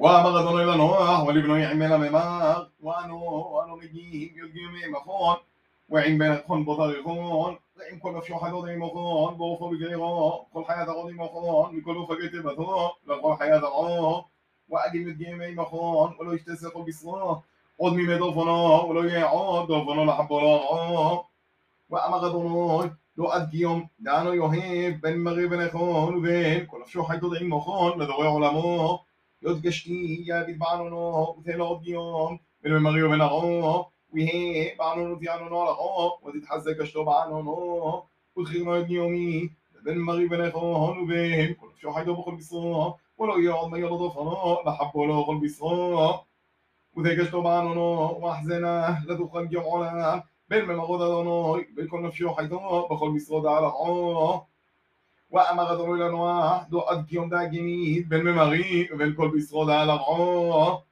ومغض لنوح ولبنه عمل مماغ وانو وانو مجيهم يلقيهم مخون وعين بين خون بطريقون وعين كل مفشوح دوضي مخون بوفو بجريغون كل حياة غضي مخون من فقيت بثون لكل حياة غضي وأجل يلقيهم مخون ولو يشتسقوا بصناه עוד מימי דורפונו, ולא יהיה עוד דורפונו לחבורו. ואמר לא עד גיום, דענו יוהב, בן מרי בן נכון, כל נפשו חי עם מוכון, לדורי עולמו. יודגשתי בדברנו ותלודיום ולמריו ונערו ויהי בענונו תיענונו לחור ותתחזק אשתו בענונו ותחירנו את יומי בן מרי ונכון ובהם כל נפשו חייתו בכל בשרו ולא יעוד מי ילדו פרו לחפו לו כל בשרו ותגשתו בענונו ואחזנה לתוכל גמעונה בין ממרות אדונו וכל נפשו חייתו בכל משרו דעה לחור وأما غدروا لنا واحد وقد كيوم دا جميل بالممغي وبالكل بيسرود على العون